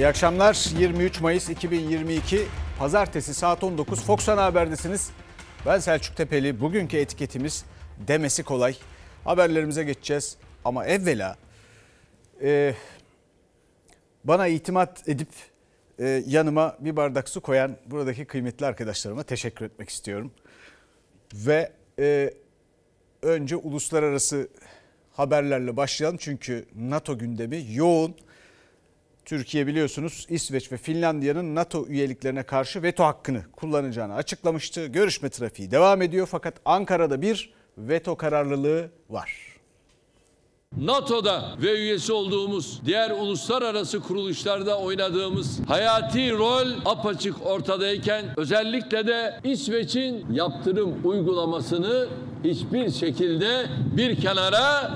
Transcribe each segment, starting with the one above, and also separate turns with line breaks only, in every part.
İyi akşamlar. 23 Mayıs 2022 Pazartesi saat 19 Fox Ana Haber'desiniz. Ben Selçuk Tepeli. Bugünkü etiketimiz demesi kolay. Haberlerimize geçeceğiz. Ama evvela e, bana itimat edip e, yanıma bir bardak su koyan buradaki kıymetli arkadaşlarıma teşekkür etmek istiyorum. Ve e, önce uluslararası haberlerle başlayalım. Çünkü NATO gündemi yoğun. Türkiye biliyorsunuz İsveç ve Finlandiya'nın NATO üyeliklerine karşı veto hakkını kullanacağını açıklamıştı. Görüşme trafiği devam ediyor fakat Ankara'da bir veto kararlılığı var.
NATO'da ve üyesi olduğumuz diğer uluslararası kuruluşlarda oynadığımız hayati rol apaçık ortadayken özellikle de İsveç'in yaptırım uygulamasını hiçbir şekilde bir kenara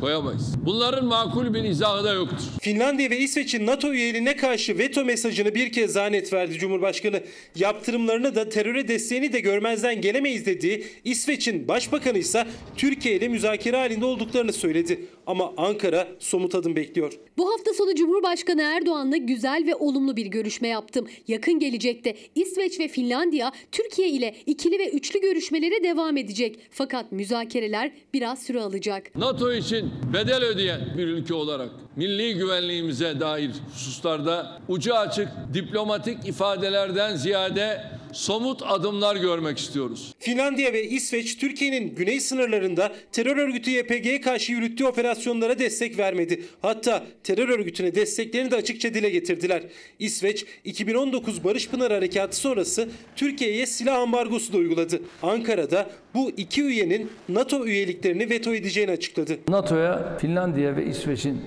koyamayız. Bunların makul bir izahı da yoktur.
Finlandiya ve İsveç'in NATO üyeliğine karşı veto mesajını bir kez daha net verdi Cumhurbaşkanı. Yaptırımlarını da teröre desteğini de görmezden gelemeyiz dediği İsveç'in başbakanı ise Türkiye ile müzakere halinde olduklarını söyledi. Ama Ankara somut adım bekliyor.
Bu hafta sonu Cumhurbaşkanı Erdoğan'la güzel ve olumlu bir görüşme yaptım. Yakın gelecekte İsveç ve Finlandiya Türkiye ile ikili ve üçlü görüşmelere devam edecek. Fakat müzakereler biraz süre alacak.
NATO için bedel ödeyen bir ülke olarak milli güvenliğimize dair hususlarda ucu açık diplomatik ifadelerden ziyade somut adımlar görmek istiyoruz.
Finlandiya ve İsveç Türkiye'nin güney sınırlarında terör örgütü YPG'ye karşı yürüttüğü operasyonlara destek vermedi. Hatta terör örgütüne desteklerini de açıkça dile getirdiler. İsveç 2019 Barış Pınar Harekatı sonrası Türkiye'ye silah ambargosu da uyguladı. Ankara'da bu iki üyenin NATO üyeliklerini veto edeceğini açıkladı.
NATO'ya Finlandiya ve İsveç'in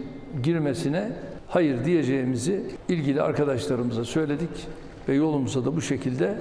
girmesine hayır diyeceğimizi ilgili arkadaşlarımıza söyledik ve yolumuza da bu şekilde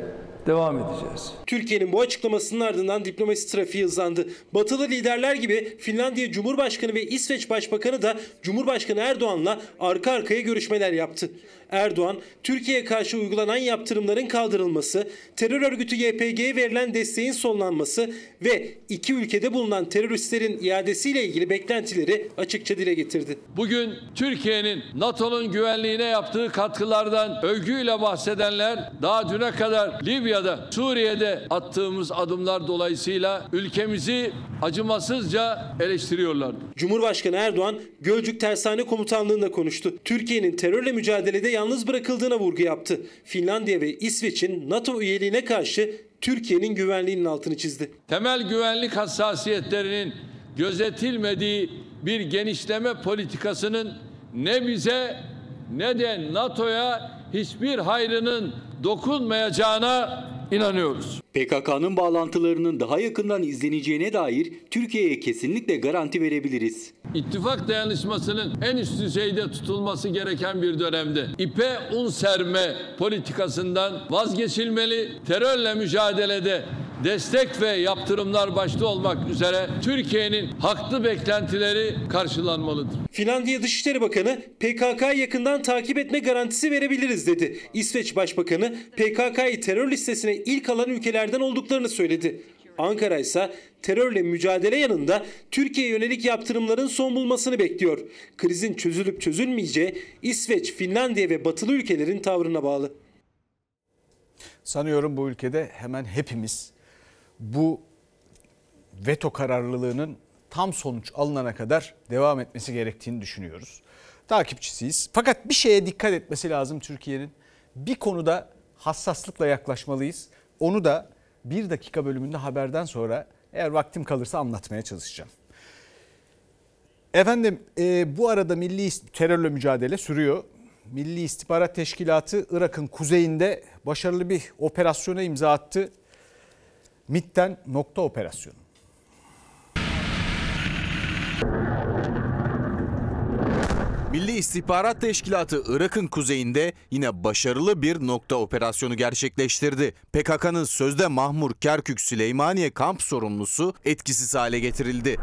devam edeceğiz.
Türkiye'nin bu açıklamasının ardından diplomasi trafiği hızlandı. Batılı liderler gibi Finlandiya Cumhurbaşkanı ve İsveç Başbakanı da Cumhurbaşkanı Erdoğan'la arka arkaya görüşmeler yaptı. Erdoğan, Türkiye'ye karşı uygulanan yaptırımların kaldırılması, terör örgütü YPG'ye verilen desteğin sonlanması ve iki ülkede bulunan teröristlerin iadesiyle ilgili beklentileri açıkça dile getirdi.
Bugün Türkiye'nin NATO'nun güvenliğine yaptığı katkılardan övgüyle bahsedenler daha düne kadar Libya'da, Suriye'de attığımız adımlar dolayısıyla ülkemizi acımasızca eleştiriyorlardı.
Cumhurbaşkanı Erdoğan Gölcük Tersane Komutanlığı'nda konuştu. Türkiye'nin terörle mücadelede yalnız bırakıldığına vurgu yaptı. Finlandiya ve İsveç'in NATO üyeliğine karşı Türkiye'nin güvenliğinin altını çizdi.
Temel güvenlik hassasiyetlerinin gözetilmediği bir genişleme politikasının ne bize ne de NATO'ya hiçbir hayrının dokunmayacağına inanıyoruz.
PKK'nın bağlantılarının daha yakından izleneceğine dair Türkiye'ye kesinlikle garanti verebiliriz.
İttifak dayanışmasının en üst düzeyde tutulması gereken bir dönemde ipe un serme politikasından vazgeçilmeli, terörle mücadelede destek ve yaptırımlar başta olmak üzere Türkiye'nin haklı beklentileri karşılanmalıdır.
Finlandiya Dışişleri Bakanı PKK yakından takip etme garantisi verebiliriz dedi. İsveç Başbakanı PKK'yı terör listesine ilk alan ülkelerden olduklarını söyledi. Ankara ise terörle mücadele yanında Türkiye'ye yönelik yaptırımların son bulmasını bekliyor. Krizin çözülüp çözülmeyeceği İsveç, Finlandiya ve batılı ülkelerin tavrına bağlı.
Sanıyorum bu ülkede hemen hepimiz bu veto kararlılığının tam sonuç alınana kadar devam etmesi gerektiğini düşünüyoruz. Takipçisiyiz. Fakat bir şeye dikkat etmesi lazım Türkiye'nin. Bir konuda hassaslıkla yaklaşmalıyız. Onu da bir dakika bölümünde haberden sonra eğer vaktim kalırsa anlatmaya çalışacağım. Efendim e, bu arada milli terörle mücadele sürüyor. Milli İstihbarat Teşkilatı Irak'ın kuzeyinde başarılı bir operasyona imza attı. MIT'ten nokta operasyonu.
Milli İstihbarat Teşkilatı Irak'ın kuzeyinde yine başarılı bir nokta operasyonu gerçekleştirdi. PKK'nın sözde Mahmur Kerkük Süleymaniye kamp sorumlusu etkisiz hale getirildi.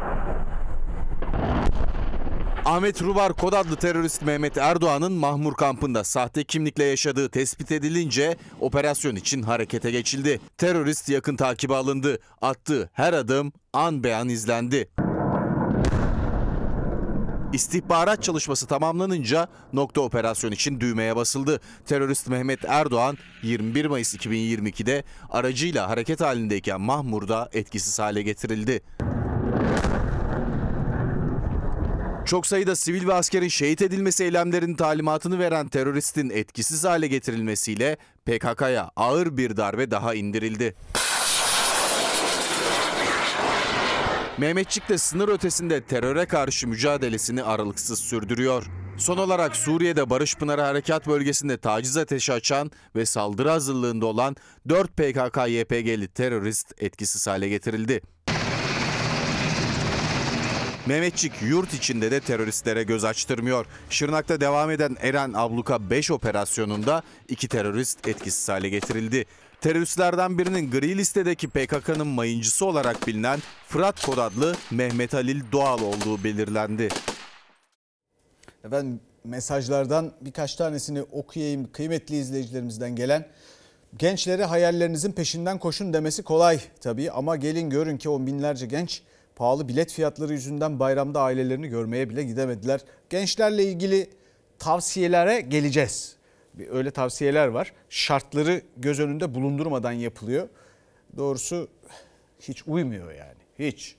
Ahmet Rubar kod adlı terörist Mehmet Erdoğan'ın Mahmur kampında sahte kimlikle yaşadığı tespit edilince operasyon için harekete geçildi. Terörist yakın takibe alındı. Attığı her adım an beyan izlendi. İstihbarat çalışması tamamlanınca nokta operasyon için düğmeye basıldı. Terörist Mehmet Erdoğan 21 Mayıs 2022'de aracıyla hareket halindeyken Mahmur'da etkisiz hale getirildi. Çok sayıda sivil ve askerin şehit edilmesi eylemlerinin talimatını veren teröristin etkisiz hale getirilmesiyle PKK'ya ağır bir darbe daha indirildi. Mehmetçik de sınır ötesinde teröre karşı mücadelesini aralıksız sürdürüyor. Son olarak Suriye'de Barış Pınarı Harekat Bölgesi'nde taciz ateşi açan ve saldırı hazırlığında olan 4 PKK-YPG'li terörist etkisiz hale getirildi. Mehmetçik yurt içinde de teröristlere göz açtırmıyor. Şırnak'ta devam eden Eren Abluka 5 operasyonunda iki terörist etkisiz hale getirildi. Teröristlerden birinin gri listedeki PKK'nın mayıncısı olarak bilinen Fırat Kod adlı Mehmet Halil Doğal olduğu belirlendi.
Efendim mesajlardan birkaç tanesini okuyayım. Kıymetli izleyicilerimizden gelen gençlere hayallerinizin peşinden koşun demesi kolay tabii ama gelin görün ki on binlerce genç pahalı bilet fiyatları yüzünden bayramda ailelerini görmeye bile gidemediler. Gençlerle ilgili tavsiyelere geleceğiz. Öyle tavsiyeler var. Şartları göz önünde bulundurmadan yapılıyor. Doğrusu hiç uymuyor yani. Hiç.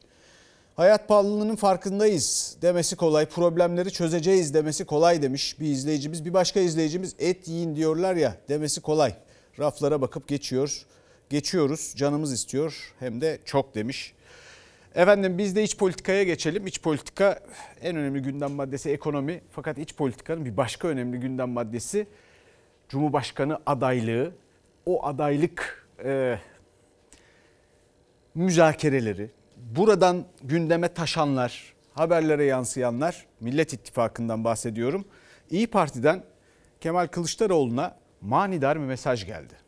Hayat pahalılığının farkındayız demesi kolay. Problemleri çözeceğiz demesi kolay demiş bir izleyicimiz. Bir başka izleyicimiz et yiyin diyorlar ya demesi kolay. Raflara bakıp geçiyor. Geçiyoruz canımız istiyor hem de çok demiş. Efendim biz de iç politikaya geçelim. İç politika en önemli gündem maddesi ekonomi. Fakat iç politikanın bir başka önemli gündem maddesi Cumhurbaşkanı adaylığı. O adaylık e, müzakereleri, buradan gündeme taşanlar, haberlere yansıyanlar, Millet İttifakı'ndan bahsediyorum. İyi Parti'den Kemal Kılıçdaroğlu'na manidar bir mesaj geldi.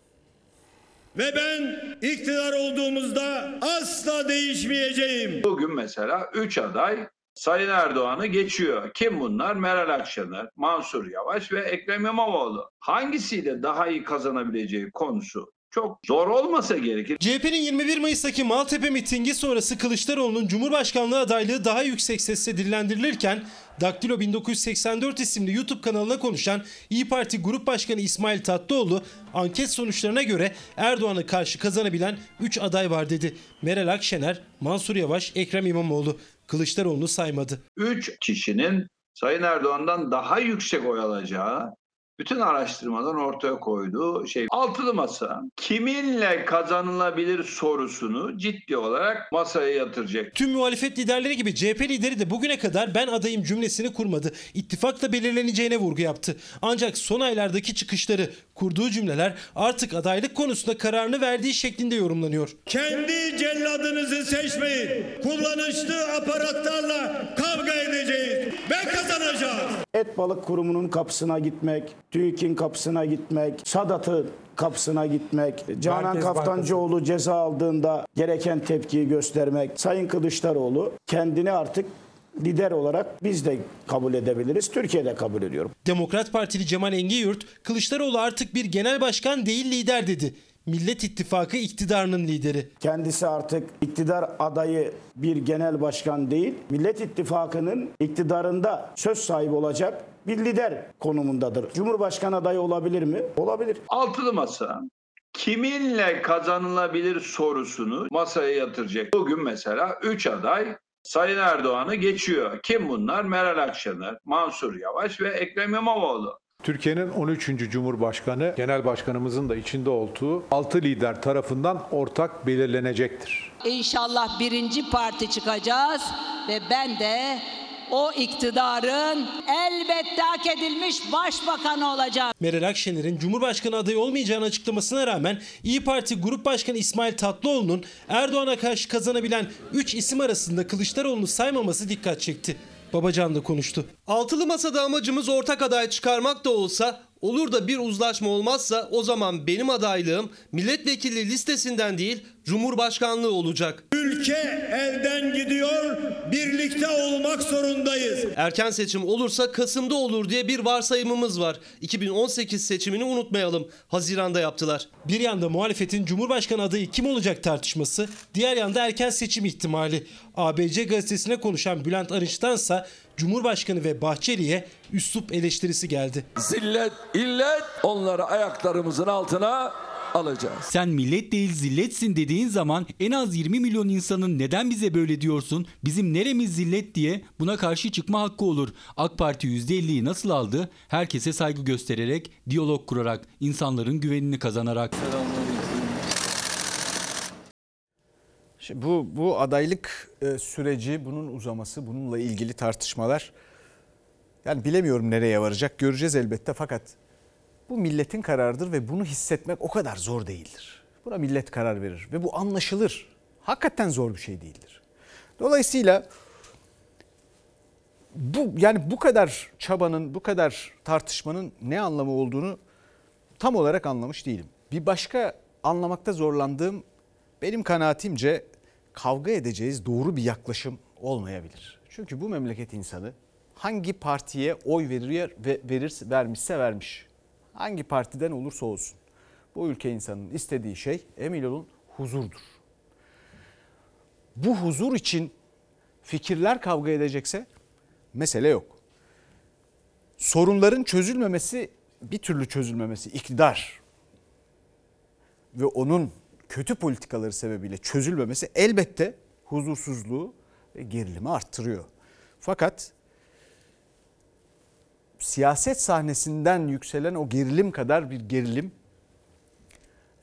Ve ben iktidar olduğumuzda asla değişmeyeceğim.
Bugün mesela 3 aday Sayın Erdoğan'ı geçiyor. Kim bunlar? Meral Akşener, Mansur Yavaş ve Ekrem İmamoğlu. Hangisiyle daha iyi kazanabileceği konusu çok zor olmasa gerekir.
CHP'nin 21 Mayıs'taki Maltepe mitingi sonrası Kılıçdaroğlu'nun Cumhurbaşkanlığı adaylığı daha yüksek sesle dillendirilirken Daktilo 1984 isimli YouTube kanalına konuşan İyi Parti Grup Başkanı İsmail Tatlıoğlu anket sonuçlarına göre Erdoğan'a karşı kazanabilen 3 aday var dedi. Meral Akşener, Mansur Yavaş, Ekrem İmamoğlu. Kılıçdaroğlu'nu saymadı.
3 kişinin Sayın Erdoğan'dan daha yüksek oy alacağı bütün araştırmadan ortaya koyduğu şey altılı masa kiminle kazanılabilir sorusunu ciddi olarak masaya yatıracak.
Tüm muhalefet liderleri gibi CHP lideri de bugüne kadar ben adayım cümlesini kurmadı. İttifakla belirleneceğine vurgu yaptı. Ancak son aylardaki çıkışları, kurduğu cümleler artık adaylık konusunda kararını verdiği şeklinde yorumlanıyor.
Kendi celladınızı seçmeyin. Kullanışlı aparatlarla kavga edeceğiz ve kazanacağız.
Et Balık Kurumu'nun kapısına gitmek, TÜİK'in kapısına gitmek, Sadat'ın kapısına gitmek, Canan
Merkez
Kaftancıoğlu ceza aldığında gereken tepkiyi göstermek, Sayın Kılıçdaroğlu kendini artık lider olarak biz de kabul edebiliriz, Türkiye'de kabul ediyorum.
Demokrat Partili Cemal Engiyurt, Kılıçdaroğlu artık bir genel başkan değil lider dedi. Millet İttifakı iktidarının lideri.
Kendisi artık iktidar adayı bir genel başkan değil, Millet İttifakı'nın iktidarında söz sahibi olacak bir lider konumundadır. Cumhurbaşkanı adayı olabilir mi? Olabilir.
Altılı masa kiminle kazanılabilir sorusunu masaya yatıracak. Bugün mesela 3 aday Sayın Erdoğan'ı geçiyor. Kim bunlar? Meral Akşener, Mansur Yavaş ve Ekrem İmamoğlu.
Türkiye'nin 13. Cumhurbaşkanı, Genel Başkanımızın da içinde olduğu 6 lider tarafından ortak belirlenecektir.
İnşallah birinci parti çıkacağız ve ben de o iktidarın elbette hak edilmiş başbakanı olacağım.
Meral Akşener'in Cumhurbaşkanı adayı olmayacağını açıklamasına rağmen İyi Parti Grup Başkanı İsmail Tatlıoğlu'nun Erdoğan'a karşı kazanabilen 3 isim arasında Kılıçdaroğlu'nu saymaması dikkat çekti. Babacan da konuştu.
Altılı masada amacımız ortak aday çıkarmak da olsa olur da bir uzlaşma olmazsa o zaman benim adaylığım milletvekili listesinden değil Cumhurbaşkanlığı olacak.
Ülke elden gidiyor, birlikte olmak zorundayız.
Erken seçim olursa Kasım'da olur diye bir varsayımımız var. 2018 seçimini unutmayalım. Haziranda yaptılar.
Bir yanda muhalefetin Cumhurbaşkanı adayı kim olacak tartışması, diğer yanda erken seçim ihtimali. ABC gazetesine konuşan Bülent Arınç'tansa Cumhurbaşkanı ve Bahçeli'ye üslup eleştirisi geldi.
Zillet, illet onları ayaklarımızın altına alacağız.
Sen millet değil zilletsin dediğin zaman en az 20 milyon insanın neden bize böyle diyorsun, bizim neremiz zillet diye buna karşı çıkma hakkı olur. AK Parti %50'yi nasıl aldı? Herkese saygı göstererek, diyalog kurarak, insanların güvenini kazanarak.
Bu bu adaylık e, süreci, bunun uzaması, bununla ilgili tartışmalar yani bilemiyorum nereye varacak. Göreceğiz elbette fakat bu milletin kararıdır ve bunu hissetmek o kadar zor değildir. Buna millet karar verir ve bu anlaşılır. Hakikaten zor bir şey değildir. Dolayısıyla bu yani bu kadar çabanın, bu kadar tartışmanın ne anlamı olduğunu tam olarak anlamış değilim. Bir başka anlamakta zorlandığım benim kanaatimce kavga edeceğiz doğru bir yaklaşım olmayabilir. Çünkü bu memleket insanı hangi partiye oy verir ve verir vermişse vermiş. Hangi partiden olursa olsun. Bu ülke insanının istediği şey emin olun huzurdur. Bu huzur için fikirler kavga edecekse mesele yok. Sorunların çözülmemesi bir türlü çözülmemesi iktidar ve onun kötü politikaları sebebiyle çözülmemesi elbette huzursuzluğu gerilimi arttırıyor. Fakat siyaset sahnesinden yükselen o gerilim kadar bir gerilim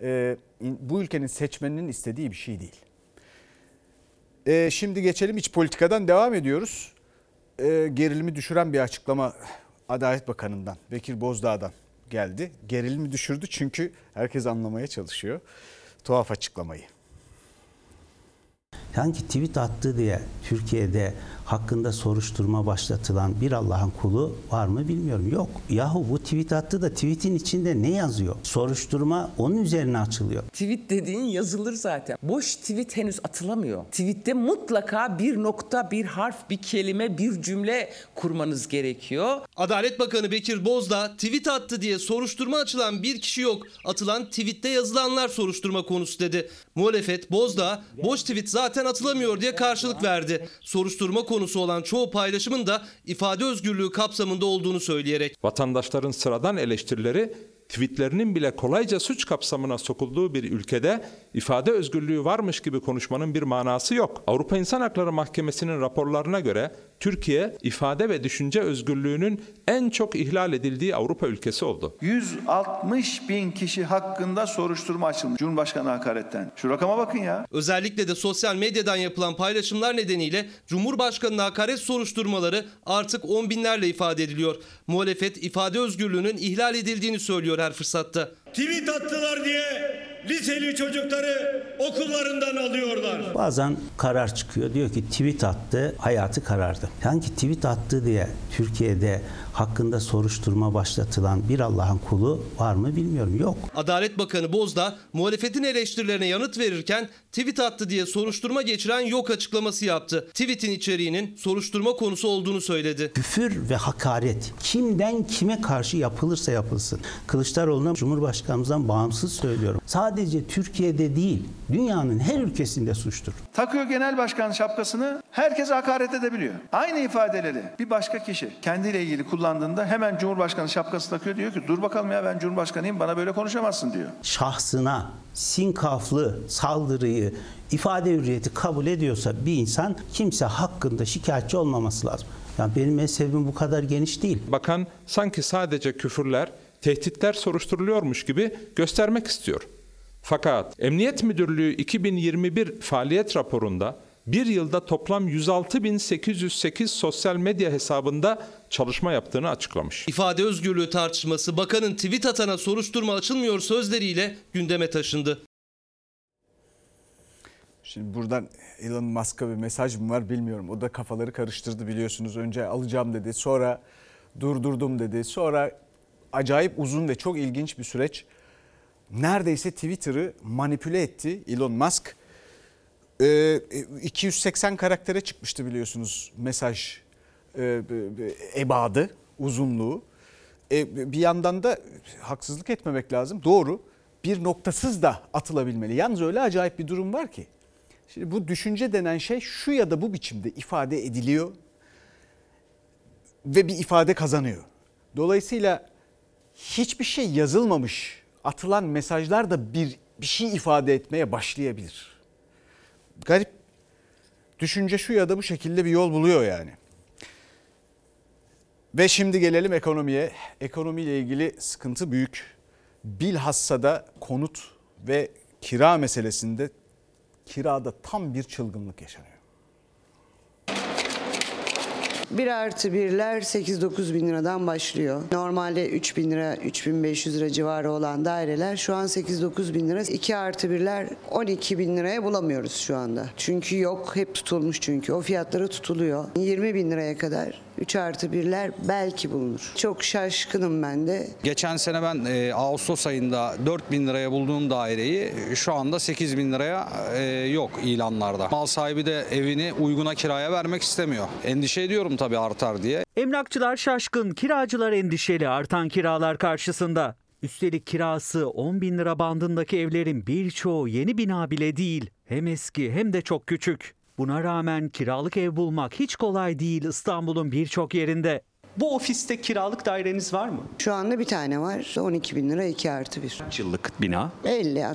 e, bu ülkenin seçmeninin istediği bir şey değil. E, şimdi geçelim iç politikadan devam ediyoruz. E, gerilimi düşüren bir açıklama Adalet Bakanı'ndan, Bekir Bozdağ'dan geldi. Gerilimi düşürdü çünkü herkes anlamaya çalışıyor tuhaf açıklamayı.
Sanki tweet attı diye Türkiye'de hakkında soruşturma başlatılan bir Allah'ın kulu var mı bilmiyorum. Yok. Yahu bu tweet attı da tweetin içinde ne yazıyor? Soruşturma onun üzerine açılıyor.
Tweet dediğin yazılır zaten. Boş tweet henüz atılamıyor. Tweette mutlaka bir nokta, bir harf, bir kelime, bir cümle kurmanız gerekiyor.
Adalet Bakanı Bekir Bozdağ tweet attı diye soruşturma açılan bir kişi yok. Atılan tweette yazılanlar soruşturma konusu dedi. Muhalefet Bozdağ boş tweet zaten atılamıyor diye karşılık verdi. Soruşturma konusu olan çoğu paylaşımın da ifade özgürlüğü kapsamında olduğunu söyleyerek.
Vatandaşların sıradan eleştirileri tweetlerinin bile kolayca suç kapsamına sokulduğu bir ülkede ifade özgürlüğü varmış gibi konuşmanın bir manası yok. Avrupa İnsan Hakları Mahkemesi'nin raporlarına göre Türkiye ifade ve düşünce özgürlüğünün en çok ihlal edildiği Avrupa ülkesi oldu.
160 bin kişi hakkında soruşturma açılmış Cumhurbaşkanı hakaretten. Şu rakama bakın ya.
Özellikle de sosyal medyadan yapılan paylaşımlar nedeniyle Cumhurbaşkanı hakaret soruşturmaları artık on binlerle ifade ediliyor. Muhalefet ifade özgürlüğünün ihlal edildiğini söylüyor her fırsatta.
Tweet attılar diye liseli çocukları okullarından alıyorlar.
Bazen karar çıkıyor. Diyor ki tweet attı, hayatı karardı. Sanki tweet attı diye Türkiye'de hakkında soruşturma başlatılan bir Allah'ın kulu var mı bilmiyorum. Yok.
Adalet Bakanı Bozdağ muhalefetin eleştirilerine yanıt verirken tweet attı diye soruşturma geçiren yok açıklaması yaptı. Tweetin içeriğinin soruşturma konusu olduğunu söyledi.
Küfür ve hakaret kimden kime karşı yapılırsa yapılsın. Kılıçdaroğlu'na Cumhurbaşkanımızdan bağımsız söylüyorum. Sadece Türkiye'de değil dünyanın her ülkesinde suçtur.
Takıyor genel başkan şapkasını herkese hakaret edebiliyor. Aynı ifadeleri bir başka kişi kendiyle ilgili kullandığında hemen Cumhurbaşkanı şapkası takıyor diyor ki dur bakalım ya ben Cumhurbaşkanıyım bana böyle konuşamazsın diyor.
Şahsına sinkaflı saldırıyı ifade hürriyeti kabul ediyorsa bir insan kimse hakkında şikayetçi olmaması lazım. Yani benim mezhebim bu kadar geniş değil.
Bakan sanki sadece küfürler, tehditler soruşturuluyormuş gibi göstermek istiyor. Fakat Emniyet Müdürlüğü 2021 faaliyet raporunda bir yılda toplam 106.808 sosyal medya hesabında çalışma yaptığını açıklamış.
İfade özgürlüğü tartışması bakanın tweet atana soruşturma açılmıyor sözleriyle gündeme taşındı.
Şimdi buradan Elon Musk'a bir mesaj mı var bilmiyorum. O da kafaları karıştırdı biliyorsunuz. Önce alacağım dedi sonra durdurdum dedi. Sonra acayip uzun ve çok ilginç bir süreç. Neredeyse Twitter'ı manipüle etti Elon Musk. Ee, 280 karaktere çıkmıştı biliyorsunuz mesaj e, ebadı, uzunluğu. E, bir yandan da haksızlık etmemek lazım. Doğru. Bir noktasız da atılabilmeli. Yalnız öyle acayip bir durum var ki. Şimdi bu düşünce denen şey şu ya da bu biçimde ifade ediliyor. ve bir ifade kazanıyor. Dolayısıyla hiçbir şey yazılmamış atılan mesajlar da bir bir şey ifade etmeye başlayabilir. Garip düşünce şu ya da bu şekilde bir yol buluyor yani. Ve şimdi gelelim ekonomiye. Ekonomiyle ilgili sıkıntı büyük. Bilhassa da konut ve kira meselesinde kirada tam bir çılgınlık yaşanıyor.
Bir artı birler 8-9 bin liradan başlıyor. Normalde 3 bin lira, 3500 lira civarı olan daireler şu an 8-9 bin lira. 2 artı birler 12 bin liraya bulamıyoruz şu anda. Çünkü yok, hep tutulmuş çünkü. O fiyatları tutuluyor. 20 bin liraya kadar 3 artı birler belki bulunur. Çok şaşkınım ben de.
Geçen sene ben e, Ağustos ayında 4 bin liraya bulduğum daireyi şu anda 8 bin liraya e, yok ilanlarda. Mal sahibi de evini uyguna kiraya vermek istemiyor. Endişe ediyorum tabii artar diye.
Emlakçılar şaşkın, kiracılar endişeli artan kiralar karşısında. Üstelik kirası 10 bin lira bandındaki evlerin birçoğu yeni bina bile değil. Hem eski hem de çok küçük. Buna rağmen kiralık ev bulmak hiç kolay değil İstanbul'un birçok yerinde. Bu ofiste kiralık daireniz var mı?
Şu anda bir tane var. 12 bin lira 2 artı 1.
Kaç yıllık bina?
50-60.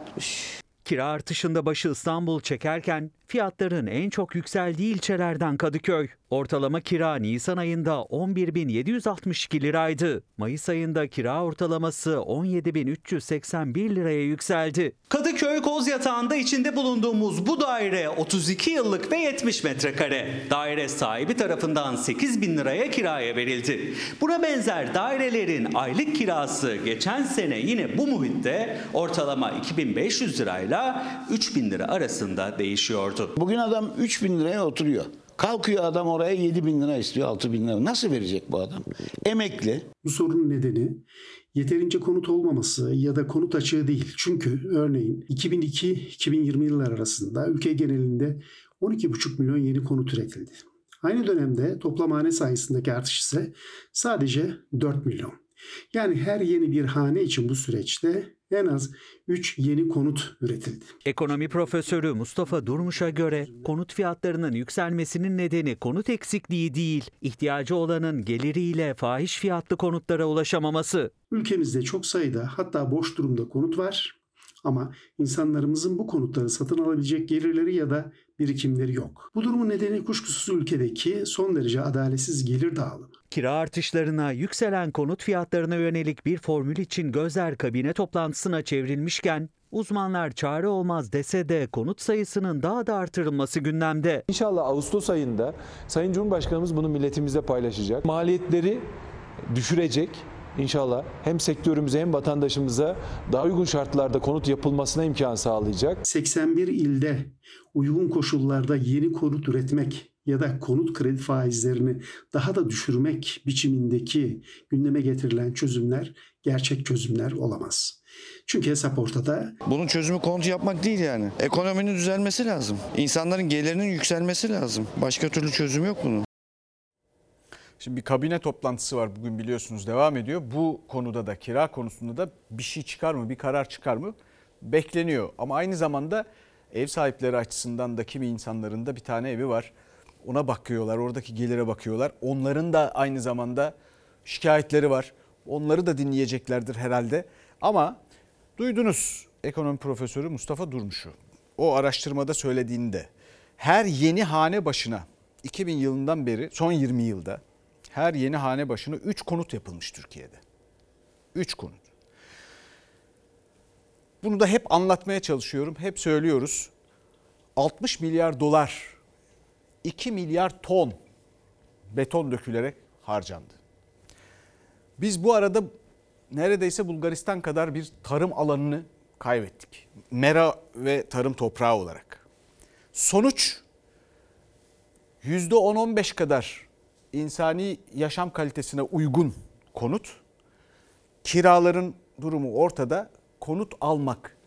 Kira artışında başı İstanbul çekerken fiyatların en çok yükseldiği ilçelerden Kadıköy. Ortalama kira Nisan ayında 11.762 liraydı. Mayıs ayında kira ortalaması 17.381 liraya yükseldi. Kadıköy Kozyatağı'nda içinde bulunduğumuz bu daire 32 yıllık ve 70 metrekare. Daire sahibi tarafından 8 bin liraya kiraya verildi. Buna benzer dairelerin aylık kirası geçen sene yine bu muhitte ortalama 2500 lirayla 3000 lira arasında değişiyordu.
Bugün adam 3 bin liraya oturuyor. Kalkıyor adam oraya 7 bin lira istiyor, 6 bin lira. Nasıl verecek bu adam? Emekli.
Bu sorunun nedeni yeterince konut olmaması ya da konut açığı değil. Çünkü örneğin 2002-2020 yıllar arasında ülke genelinde 12,5 milyon yeni konut üretildi. Aynı dönemde toplam hane sayısındaki artış ise sadece 4 milyon. Yani her yeni bir hane için bu süreçte en az 3 yeni konut üretildi.
Ekonomi profesörü Mustafa Durmuş'a göre konut fiyatlarının yükselmesinin nedeni konut eksikliği değil, ihtiyacı olanın geliriyle fahiş fiyatlı konutlara ulaşamaması.
Ülkemizde çok sayıda hatta boş durumda konut var ama insanlarımızın bu konutları satın alabilecek gelirleri ya da birikimleri yok. Bu durumun nedeni kuşkusuz ülkedeki son derece adaletsiz gelir dağılımı.
Kira artışlarına, yükselen konut fiyatlarına yönelik bir formül için gözler kabine toplantısına çevrilmişken uzmanlar çare olmaz dese de konut sayısının daha da artırılması gündemde.
İnşallah Ağustos ayında Sayın Cumhurbaşkanımız bunu milletimizle paylaşacak. Maliyetleri düşürecek. İnşallah hem sektörümüze hem vatandaşımıza daha uygun şartlarda konut yapılmasına imkan sağlayacak.
81 ilde uygun koşullarda yeni konut üretmek ya da konut kredi faizlerini daha da düşürmek biçimindeki gündeme getirilen çözümler gerçek çözümler olamaz. Çünkü hesap ortada.
Bunun çözümü konut yapmak değil yani. Ekonominin düzelmesi lazım. İnsanların gelirinin yükselmesi lazım. Başka türlü çözüm yok bunun.
Şimdi bir kabine toplantısı var bugün biliyorsunuz devam ediyor. Bu konuda da kira konusunda da bir şey çıkar mı, bir karar çıkar mı bekleniyor. Ama aynı zamanda ev sahipleri açısından da kimi insanların da bir tane evi var. Ona bakıyorlar, oradaki gelire bakıyorlar. Onların da aynı zamanda şikayetleri var. Onları da dinleyeceklerdir herhalde. Ama duydunuz ekonomi profesörü Mustafa Durmuş'u. O araştırmada söylediğinde her yeni hane başına 2000 yılından beri son 20 yılda her yeni hane başına 3 konut yapılmış Türkiye'de. 3 konut. Bunu da hep anlatmaya çalışıyorum. Hep söylüyoruz. 60 milyar dolar, 2 milyar ton beton dökülerek harcandı. Biz bu arada neredeyse Bulgaristan kadar bir tarım alanını kaybettik. Mera ve tarım toprağı olarak. Sonuç %10-15 kadar insani yaşam kalitesine uygun konut. Kiraların durumu ortada. Konut almak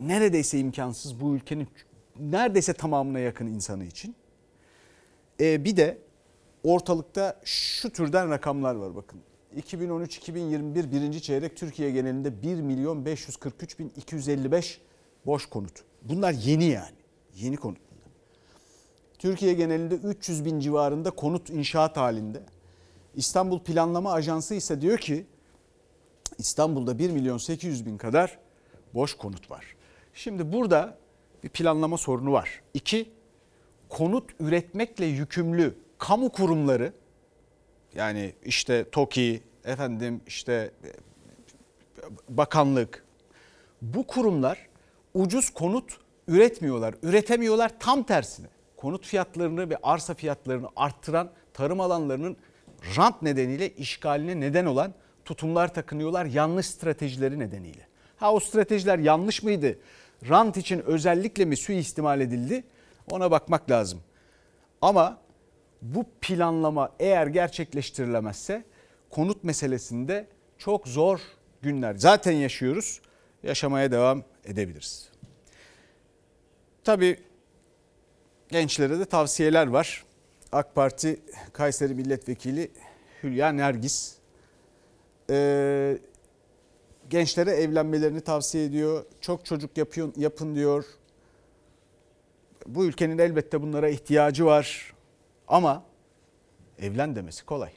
neredeyse imkansız bu ülkenin neredeyse tamamına yakın insanı için. Ee, bir de ortalıkta şu türden rakamlar var bakın. 2013-2021 birinci çeyrek Türkiye genelinde 1 milyon 543 bin 255 boş konut. Bunlar yeni yani. Yeni konut. Türkiye genelinde 300 bin civarında konut inşaat halinde. İstanbul Planlama Ajansı ise diyor ki İstanbul'da 1 milyon 800 bin kadar boş konut var. Şimdi burada bir planlama sorunu var. İki, konut üretmekle yükümlü kamu kurumları yani işte TOKİ, efendim işte bakanlık bu kurumlar ucuz konut üretmiyorlar. Üretemiyorlar tam tersine. Konut fiyatlarını ve arsa fiyatlarını arttıran tarım alanlarının rant nedeniyle işgaline neden olan tutumlar takınıyorlar yanlış stratejileri nedeniyle. Ha o stratejiler yanlış mıydı? Rant için özellikle mi suistimal edildi? Ona bakmak lazım. Ama bu planlama eğer gerçekleştirilemezse konut meselesinde çok zor günler zaten yaşıyoruz. Yaşamaya devam edebiliriz. Tabii gençlere de tavsiyeler var. AK Parti Kayseri Milletvekili Hülya Nergis e, gençlere evlenmelerini tavsiye ediyor. Çok çocuk yapıyor, yapın diyor. Bu ülkenin elbette bunlara ihtiyacı var. Ama evlen demesi kolay.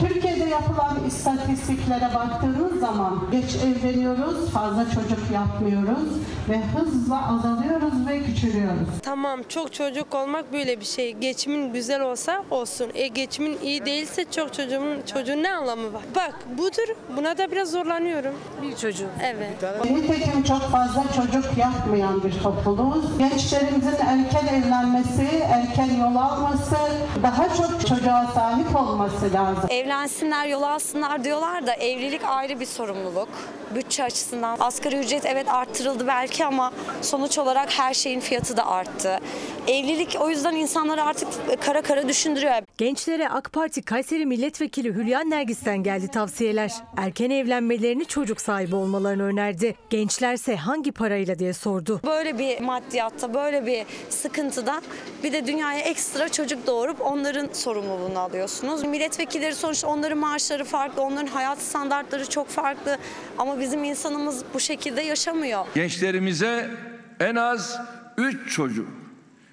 Türkiye'de yapılan istatistiklere baktığınız zaman geç evleniyoruz, fazla çocuk yapmıyoruz ve hızla azalıyoruz ve küçülüyoruz.
Tamam çok çocuk olmak böyle bir şey. Geçimin güzel olsa olsun. E geçimin iyi değilse çok çocuğun çocuğun ne anlamı var? Bak budur. Buna da biraz zorlanıyorum. Bir çocuğu. Evet.
Nitekim çok fazla çocuk yapmayan bir topluluğuz. Gençlerimizin erken evlenmesi, erken yol alması, daha çok çocuğa sahip olması lazım.
Evlensinler, yol alsınlar diyorlar da evlilik ayrı bir sorumluluk. Bütçe açısından asgari ücret evet arttırıldı belki ama sonuç olarak her şeyin fiyatı da arttı. Evlilik o yüzden insanları artık kara kara düşündürüyor.
Gençlere AK Parti Kayseri Milletvekili Hülya Nergis'ten geldi tavsiyeler. Erken evlenmelerini çocuk sahibi olmalarını önerdi. Gençlerse hangi parayla diye sordu.
Böyle bir maddiyatta, böyle bir sıkıntıda bir de dünyaya ekstra çocuk doğurup onların sorumluluğunu alıyorsunuz. Milletvekilleri sonuçta onların maaşları farklı, onların hayat standartları çok farklı ama bizim insanımız bu şekilde yaşamıyor.
Gençlerimize en az 3 çocuk,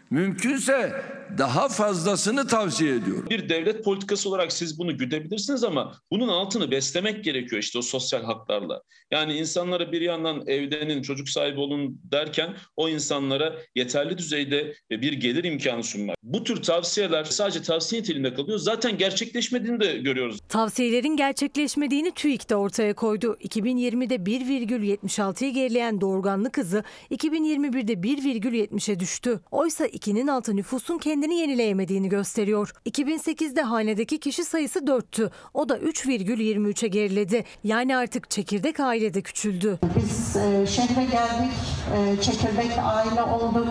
mümkünse daha fazlasını tavsiye ediyorum.
Bir devlet politikası olarak siz bunu güdebilirsiniz ama bunun altını beslemek gerekiyor işte o sosyal haklarla. Yani insanlara bir yandan evlenin, çocuk sahibi olun derken o insanlara yeterli düzeyde bir gelir imkanı sunmak. Bu tür tavsiyeler sadece tavsiye niteliğinde kalıyor. Zaten gerçekleşmediğini de görüyoruz.
Tavsiyelerin gerçekleşmediğini TÜİK de ortaya koydu. 2020'de 1,76'yı gerileyen doğurganlık hızı 2021'de 1,70'e düştü. Oysa 2'nin altı nüfusun kendini yenileyemediğini gösteriyor. 2008'de hanedeki kişi sayısı 4'tü. O da 3,23'e geriledi. Yani artık çekirdek aile de küçüldü.
Biz e, şehre geldik, e, çekirdek aile olduk.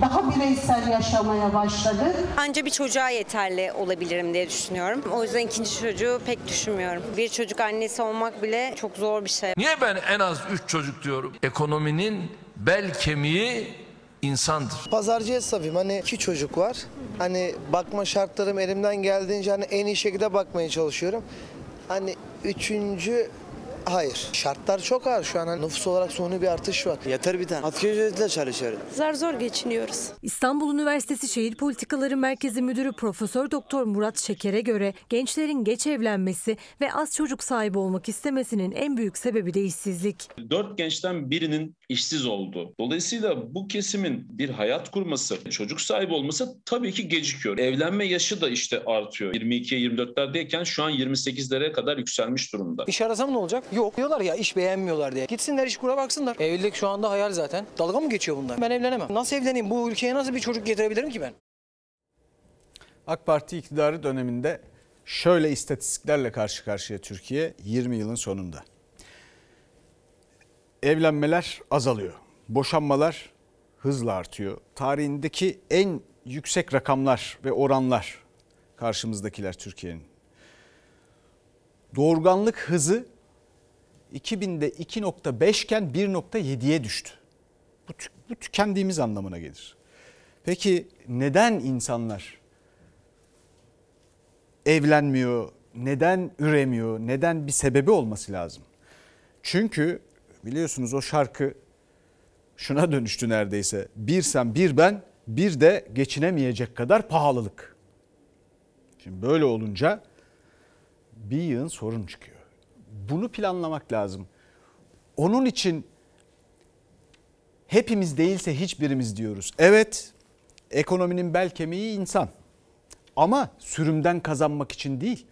Daha bireysel yaşamaya başladık.
Anca bir çocuğa yeterli olabilirim diye düşünüyorum. O yüzden ikinci çocuğu pek düşünmüyorum. Bir çocuk annesi olmak bile çok zor bir şey.
Niye ben en az 3 çocuk diyorum? Ekonominin bel kemiği insandır.
Pazarcı hesabıyım. Hani iki çocuk var. Hani bakma şartlarım elimden geldiğince hani en iyi şekilde bakmaya çalışıyorum. Hani üçüncü Hayır. Şartlar çok ağır şu an. Nüfus olarak sonu bir artış var. Yeter bir tane. Asgari ücretle çalışıyorum.
Zar zor geçiniyoruz.
İstanbul Üniversitesi Şehir Politikaları Merkezi Müdürü Profesör Doktor Murat Şeker'e göre gençlerin geç evlenmesi ve az çocuk sahibi olmak istemesinin en büyük sebebi de işsizlik.
Dört gençten birinin işsiz olduğu. Dolayısıyla bu kesimin bir hayat kurması, çocuk sahibi olması tabii ki gecikiyor. Evlenme yaşı da işte artıyor. 22'ye 24'lerdeyken şu an 28'lere kadar yükselmiş durumda.
İş arasam ne olacak? Yok. Diyorlar ya iş beğenmiyorlar diye. Gitsinler iş kura baksınlar. Evlilik şu anda hayal zaten. Dalga mı geçiyor bunlar? Ben evlenemem. Nasıl evleneyim? Bu ülkeye nasıl bir çocuk getirebilirim ki ben?
AK Parti iktidarı döneminde şöyle istatistiklerle karşı karşıya Türkiye 20 yılın sonunda. Evlenmeler azalıyor. Boşanmalar hızla artıyor. Tarihindeki en yüksek rakamlar ve oranlar karşımızdakiler Türkiye'nin. Doğurganlık hızı 2000'de 2.5 iken 1.7'ye düştü. Bu, bu tükendiğimiz anlamına gelir. Peki neden insanlar evlenmiyor, neden üremiyor, neden bir sebebi olması lazım? Çünkü biliyorsunuz o şarkı şuna dönüştü neredeyse. Bir sen bir ben bir de geçinemeyecek kadar pahalılık. Şimdi böyle olunca bir yığın sorun çıkıyor. Bunu planlamak lazım. Onun için hepimiz değilse hiçbirimiz diyoruz. Evet ekonominin bel kemiği insan ama sürümden kazanmak için değil.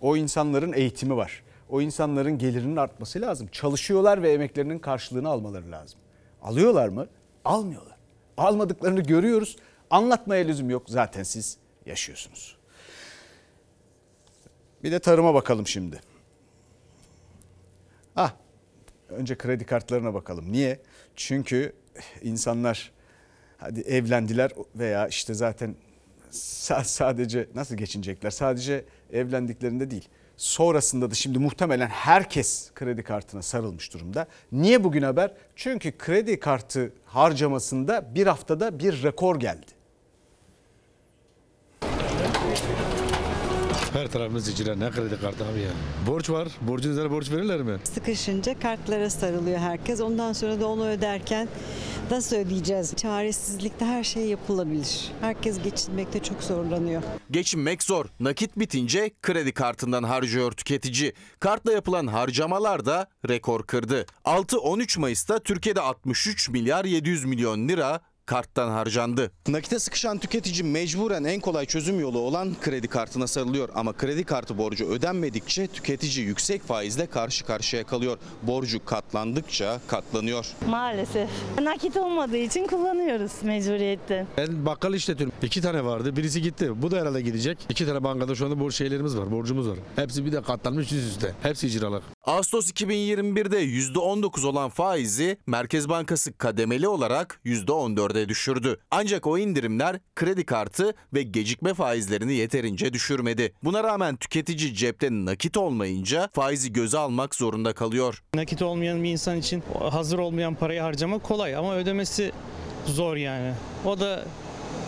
O insanların eğitimi var. O insanların gelirinin artması lazım. Çalışıyorlar ve emeklerinin karşılığını almaları lazım. Alıyorlar mı? Almıyorlar. Almadıklarını görüyoruz. Anlatmaya lüzum yok. Zaten siz yaşıyorsunuz. Bir de tarıma bakalım şimdi. Önce kredi kartlarına bakalım. Niye? Çünkü insanlar hadi evlendiler veya işte zaten sadece nasıl geçinecekler? Sadece evlendiklerinde değil. Sonrasında da şimdi muhtemelen herkes kredi kartına sarılmış durumda. Niye bugün haber? Çünkü kredi kartı harcamasında bir haftada bir rekor geldi.
Her tarafımız icra ne kredi kartı abi ya. Borç var. Borcun üzerine borç verirler mi?
Sıkışınca kartlara sarılıyor herkes. Ondan sonra da onu öderken nasıl ödeyeceğiz? Çaresizlikte her şey yapılabilir. Herkes geçinmekte çok zorlanıyor.
Geçinmek zor. Nakit bitince kredi kartından harcıyor tüketici. Kartla yapılan harcamalar da rekor kırdı. 6-13 Mayıs'ta Türkiye'de 63 milyar 700 milyon lira karttan harcandı.
Nakite sıkışan tüketici mecburen en kolay çözüm yolu olan kredi kartına sarılıyor. Ama kredi kartı borcu ödenmedikçe tüketici yüksek faizle karşı karşıya kalıyor. Borcu katlandıkça katlanıyor.
Maalesef. Nakit olmadığı için kullanıyoruz mecburiyetten.
Ben bakkal işletiyorum. İki tane vardı. Birisi gitti. Bu da herhalde gidecek. İki tane bankada şu anda borç şeylerimiz var. Borcumuz var. Hepsi bir de katlanmış yüz üste. Hepsi icralık.
Ağustos 2021'de %19 olan faizi Merkez Bankası kademeli olarak %14'e düşürdü. Ancak o indirimler kredi kartı ve gecikme faizlerini yeterince düşürmedi. Buna rağmen tüketici cepte nakit olmayınca faizi göze almak zorunda kalıyor.
Nakit olmayan bir insan için hazır olmayan parayı harcamak kolay ama ödemesi zor yani. O da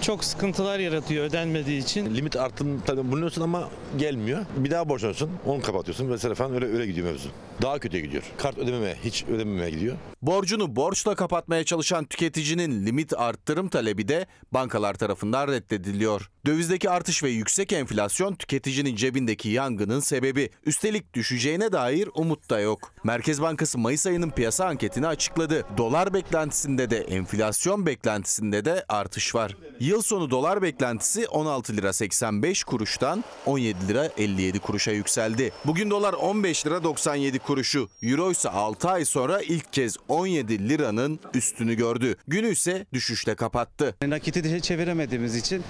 çok sıkıntılar yaratıyor ödenmediği için.
Limit arttığını tabii bulunuyorsun ama gelmiyor. Bir daha borçlanıyorsun, onu kapatıyorsun vesaire falan öyle öyle gidiyor mevzu. Daha kötüye gidiyor. Kart ödememeye, hiç ödememeye gidiyor.
Borcunu borçla kapatmaya çalışan tüketicinin limit arttırım talebi de bankalar tarafından reddediliyor. Dövizdeki artış ve yüksek enflasyon tüketicinin cebindeki yangının sebebi. Üstelik düşeceğine dair umut da yok. Merkez Bankası Mayıs ayının piyasa anketini açıkladı. Dolar beklentisinde de enflasyon beklentisinde de artış var. Yıl sonu dolar beklentisi 16 lira 85 kuruştan 17 lira 57 kuruşa yükseldi. Bugün dolar 15 lira 97 kuruşu. Euro ise 6 ay sonra ilk kez 17 liranın üstünü gördü. Günü ise düşüşle kapattı.
Nakiti çeviremediğimiz için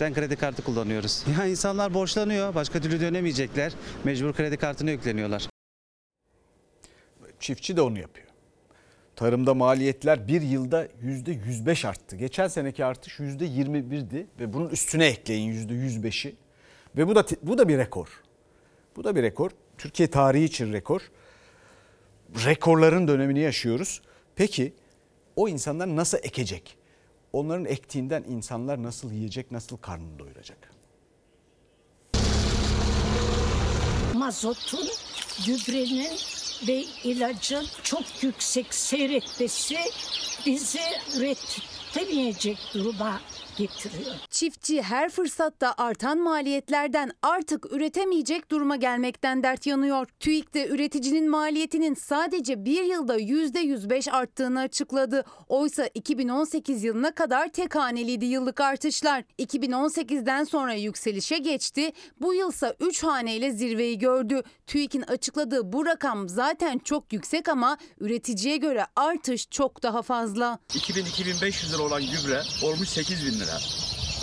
mecburiyetten kredi kartı kullanıyoruz. Ya insanlar borçlanıyor. Başka türlü dönemeyecekler. Mecbur kredi kartına yükleniyorlar.
Çiftçi de onu yapıyor. Tarımda maliyetler bir yılda %105 arttı. Geçen seneki artış %21'di ve bunun üstüne ekleyin %105'i. Ve bu da bu da bir rekor. Bu da bir rekor. Türkiye tarihi için rekor. Rekorların dönemini yaşıyoruz. Peki o insanlar nasıl ekecek? Onların ektiğinden insanlar nasıl yiyecek, nasıl karnını doyuracak?
Mazotun, gübrenin ve ilacın çok yüksek seyretmesi bizi üretemeyecek duruma getiriyor.
Çiftçi her fırsatta artan maliyetlerden artık üretemeyecek duruma gelmekten dert yanıyor. TÜİK de üreticinin maliyetinin sadece bir yılda %105 arttığını açıkladı. Oysa 2018 yılına kadar tek haneliydi yıllık artışlar. 2018'den sonra yükselişe geçti. Bu yılsa 3 haneyle zirveyi gördü. TÜİK'in açıkladığı bu rakam zaten çok yüksek ama üreticiye göre artış çok daha fazla.
2000-2500 lira olan gübre olmuş 8 bin lira.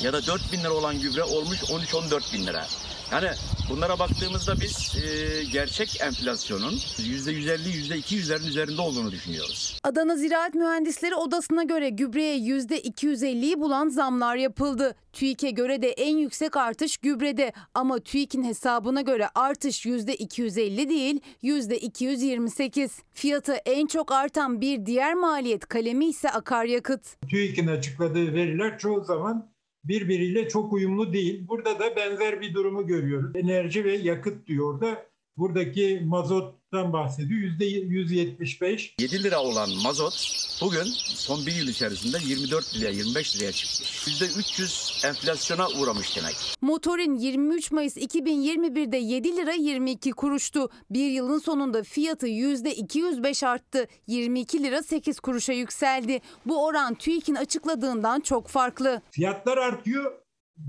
Ya da 4 bin lira olan gübre olmuş 13-14 bin lira. Yani bunlara baktığımızda biz e, gerçek enflasyonun %150, %200'lerin üzerinde olduğunu düşünüyoruz.
Adana Ziraat Mühendisleri Odası'na göre gübreye %250'yi bulan zamlar yapıldı. TÜİK'e göre de en yüksek artış gübrede ama TÜİK'in hesabına göre artış %250 değil %228. Fiyatı en çok artan bir diğer maliyet kalemi ise akaryakıt.
TÜİK'in açıkladığı veriler çoğu zaman birbiriyle çok uyumlu değil. Burada da benzer bir durumu görüyoruz. Enerji ve yakıt diyor da Buradaki mazottan bahsediyor. Yüzde 175.
7 lira olan mazot bugün son bir yıl içerisinde 24 liraya 25 liraya çıkmış. %300 enflasyona uğramış demek.
Motorin 23 Mayıs 2021'de 7 lira 22 kuruştu. Bir yılın sonunda fiyatı %205 arttı. 22 lira 8 kuruşa yükseldi. Bu oran TÜİK'in açıkladığından çok farklı.
Fiyatlar artıyor.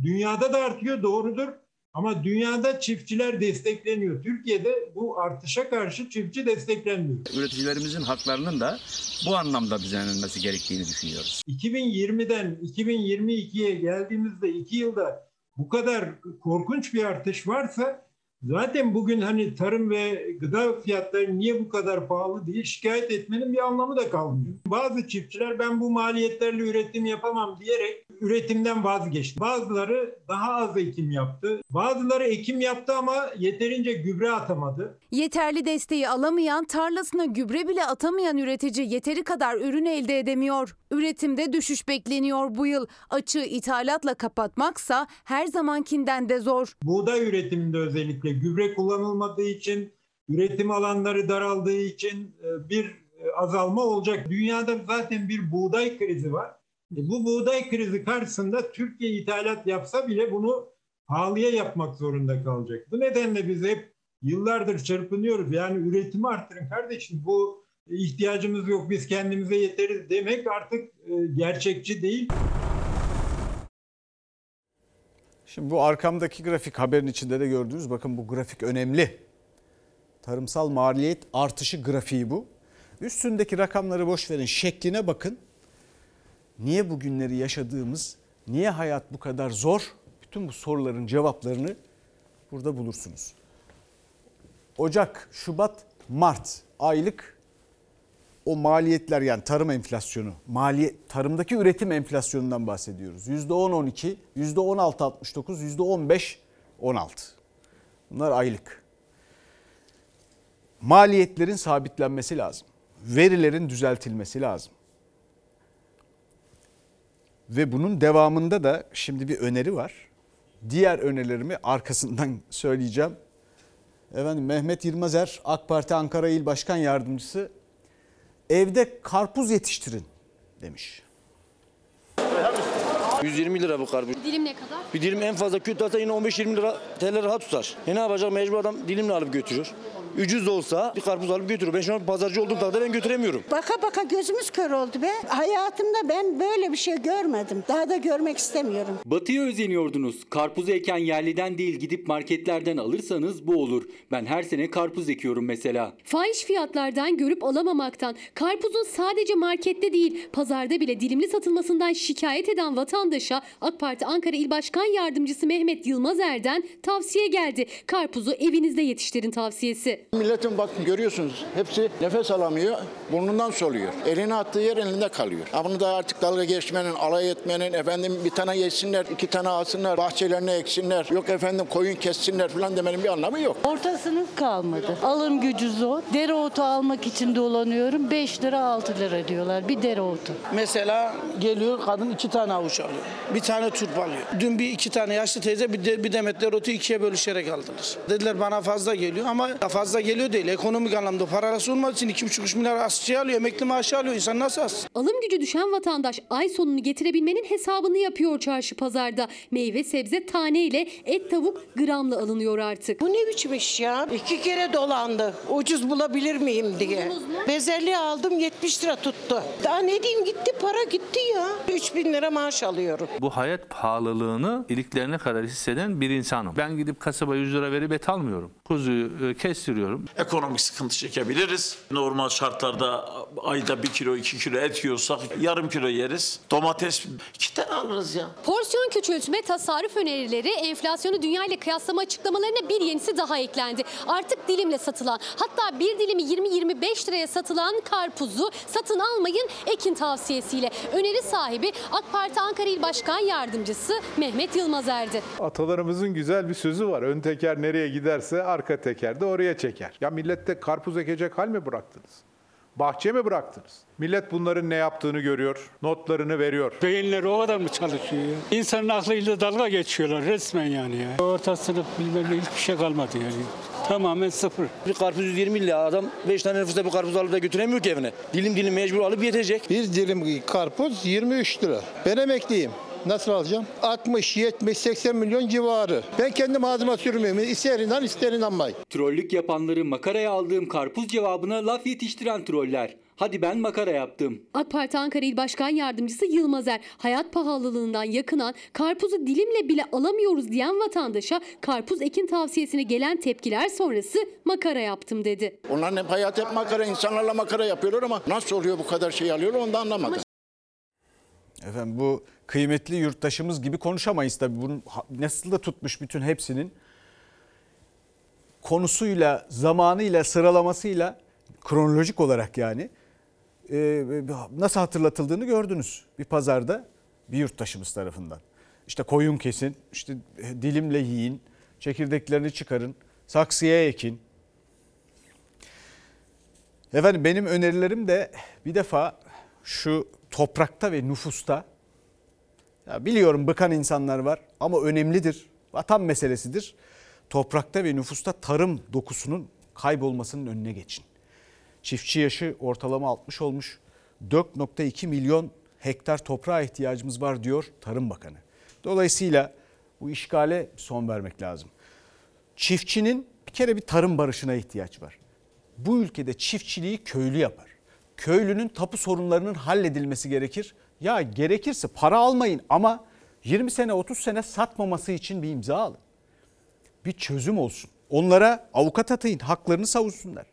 Dünyada da artıyor doğrudur. Ama dünyada çiftçiler destekleniyor. Türkiye'de bu artışa karşı çiftçi desteklenmiyor.
Üreticilerimizin haklarının da bu anlamda düzenlenmesi gerektiğini düşünüyoruz.
2020'den 2022'ye geldiğimizde iki yılda bu kadar korkunç bir artış varsa zaten bugün hani tarım ve gıda fiyatları niye bu kadar pahalı diye şikayet etmenin bir anlamı da kalmıyor. Bazı çiftçiler ben bu maliyetlerle üretim yapamam diyerek üretimden vazgeçti. Bazıları daha az ekim yaptı. Bazıları ekim yaptı ama yeterince gübre atamadı.
Yeterli desteği alamayan, tarlasına gübre bile atamayan üretici yeteri kadar ürün elde edemiyor. Üretimde düşüş bekleniyor bu yıl. Açığı ithalatla kapatmaksa her zamankinden de zor.
Buğday üretiminde özellikle gübre kullanılmadığı için, üretim alanları daraldığı için e, bir e, azalma olacak. Dünyada zaten bir buğday krizi var. E, Bu buğday krizi karşısında Türkiye ithalat yapsa bile bunu pahalıya yapmak zorunda kalacak. Bu nedenle biz hep yıllardır çırpınıyoruz. Yani üretimi arttırın kardeşim bu ihtiyacımız yok biz kendimize yeteriz demek artık e, gerçekçi değil.
Şimdi bu arkamdaki grafik haberin içinde de gördüğünüz bakın bu grafik önemli. Tarımsal maliyet artışı grafiği bu. Üstündeki rakamları boş verin şekline bakın. Niye bu günleri yaşadığımız, niye hayat bu kadar zor? Bütün bu soruların cevaplarını burada bulursunuz. Ocak, Şubat, Mart aylık o maliyetler yani tarım enflasyonu, maliyet, tarımdaki üretim enflasyonundan bahsediyoruz. %10-12, %16-69, %15-16. Bunlar aylık. Maliyetlerin sabitlenmesi lazım. Verilerin düzeltilmesi lazım. Ve bunun devamında da şimdi bir öneri var. Diğer önerilerimi arkasından söyleyeceğim. Efendim Mehmet Yılmazer AK Parti Ankara İl Başkan Yardımcısı evde karpuz yetiştirin demiş.
120 lira bu karpuz.
Dilim ne kadar?
Bir dilim en fazla kötü atsa yine 15-20 lira TL rahat tutar. E ne yapacak mecbur adam dilimle alıp götürür. Ucuz olsa bir karpuz alıp götürür. Ben şu an pazarcı olduğum takdirde ben götüremiyorum.
Baka baka gözümüz kör oldu be. Hayatımda ben böyle bir şey görmedim. Daha da görmek istemiyorum.
Batıya özeniyordunuz. Karpuzu eken yerliden değil gidip marketlerden alırsanız bu olur. Ben her sene karpuz ekiyorum mesela.
Fahiş fiyatlardan görüp alamamaktan, karpuzun sadece markette değil, pazarda bile dilimli satılmasından şikayet eden vatandaşa AK Parti Ankara İl Başkan Yardımcısı Mehmet Yılmaz Er'den tavsiye geldi. Karpuzu evinizde yetiştirin tavsiyesi.
Milletin bakın görüyorsunuz hepsi nefes alamıyor, burnundan soluyor. Eline attığı yer elinde kalıyor. Ha bunu da artık dalga geçmenin, alay etmenin, efendim bir tane yesinler, iki tane alsınlar, bahçelerine eksinler, yok efendim koyun kessinler falan demenin bir anlamı yok.
Orta sınıf kalmadı. Alım gücü zor. Dereotu almak için dolanıyorum. 5 lira 6 lira diyorlar bir dereotu.
Mesela geliyor kadın iki tane avuç alıyor. Bir tane turp alıyor. Dün bir iki tane yaşlı teyze bir, de, bir demet dereotu ikiye bölüşerek aldılar. Dediler bana fazla geliyor ama fazla geliyor değil. Ekonomik anlamda parası olmadığı için iki buçuk üç milyar asçı alıyor, emekli maaşı alıyor. İnsan nasıl alsın?
Alım gücü düşen vatandaş ay sonunu getirebilmenin hesabını yapıyor çarşı pazarda. Meyve sebze taneyle, et tavuk gramla alınıyor artık.
Bu ne biçim iş ya? İki kere dolandı. Ucuz bulabilir miyim diye. Bezelye aldım 70 lira tuttu. Daha ne diyeyim gitti para gitti ya. 3 bin lira maaş alıyorum.
Bu hayat pahalılığını iliklerine kadar hisseden bir insanım. Ben gidip kasaba 100 lira verip et almıyorum. Kuzuyu e, kestiriyorum.
Ekonomik sıkıntı çekebiliriz. Normal şartlarda ayda bir kilo iki kilo et yiyorsak yarım kilo yeriz. Domates iki tane alırız ya.
Porsiyon küçültme, tasarruf önerileri, enflasyonu dünya ile kıyaslama açıklamalarına bir yenisi daha eklendi. Artık dilimle satılan, hatta bir dilimi 20-25 liraya satılan karpuzu satın almayın ekin tavsiyesiyle. Öneri sahibi AK Parti Ankara İl Başkan Yardımcısı Mehmet Yılmazer'di.
Atalarımızın güzel bir sözü var. Ön teker nereye giderse arka teker de oraya çeker. Ya millette karpuz ekecek hal mi bıraktınız? Bahçe mi bıraktınız? Millet bunların ne yaptığını görüyor, notlarını veriyor.
Beyinleri o kadar mı çalışıyor ya? İnsanın aklıyla dalga geçiyorlar resmen yani ya. Orta sınıf bilmem ne hiçbir şey kalmadı yani. Tamamen sıfır.
Bir karpuz 120 lira. Adam 5 tane nüfusta bir karpuz alıp da götüremiyor ki evine. Dilim dilim mecbur alıp yetecek.
Bir dilim karpuz 23 lira. Ben emekliyim. Nasıl alacağım? 60, 70, 80 milyon civarı. Ben kendim ağzıma sürmüyorum. İster inan ister inanmayın.
Trollük yapanları makaraya aldığım karpuz cevabına laf yetiştiren troller. Hadi ben makara yaptım.
AK Parti Ankara İl Başkan Yardımcısı Yılmazer hayat pahalılığından yakınan karpuzu dilimle bile alamıyoruz diyen vatandaşa karpuz ekin tavsiyesine gelen tepkiler sonrası makara yaptım dedi.
Onların hep hayat hep makara, insanlarla makara yapıyorlar ama nasıl oluyor bu kadar şey alıyorlar onu da anlamadım.
Efendim bu kıymetli yurttaşımız gibi konuşamayız tabii. Bunun nasıl da tutmuş bütün hepsinin konusuyla, zamanıyla, sıralamasıyla kronolojik olarak yani e, nasıl hatırlatıldığını gördünüz bir pazarda bir yurttaşımız tarafından. İşte koyun kesin, işte dilimle yiyin, çekirdeklerini çıkarın, saksıya ekin. Efendim benim önerilerim de bir defa şu toprakta ve nüfusta ya biliyorum bıkan insanlar var ama önemlidir. Vatan meselesidir. Toprakta ve nüfusta tarım dokusunun kaybolmasının önüne geçin. Çiftçi yaşı ortalama 60 olmuş. 4.2 milyon hektar toprağa ihtiyacımız var diyor Tarım Bakanı. Dolayısıyla bu işgale son vermek lazım. Çiftçinin bir kere bir tarım barışına ihtiyaç var. Bu ülkede çiftçiliği köylü yapar. Köylünün tapu sorunlarının halledilmesi gerekir. Ya gerekirse para almayın ama 20 sene 30 sene satmaması için bir imza alın. Bir çözüm olsun. Onlara avukat atayın, haklarını savunsunlar.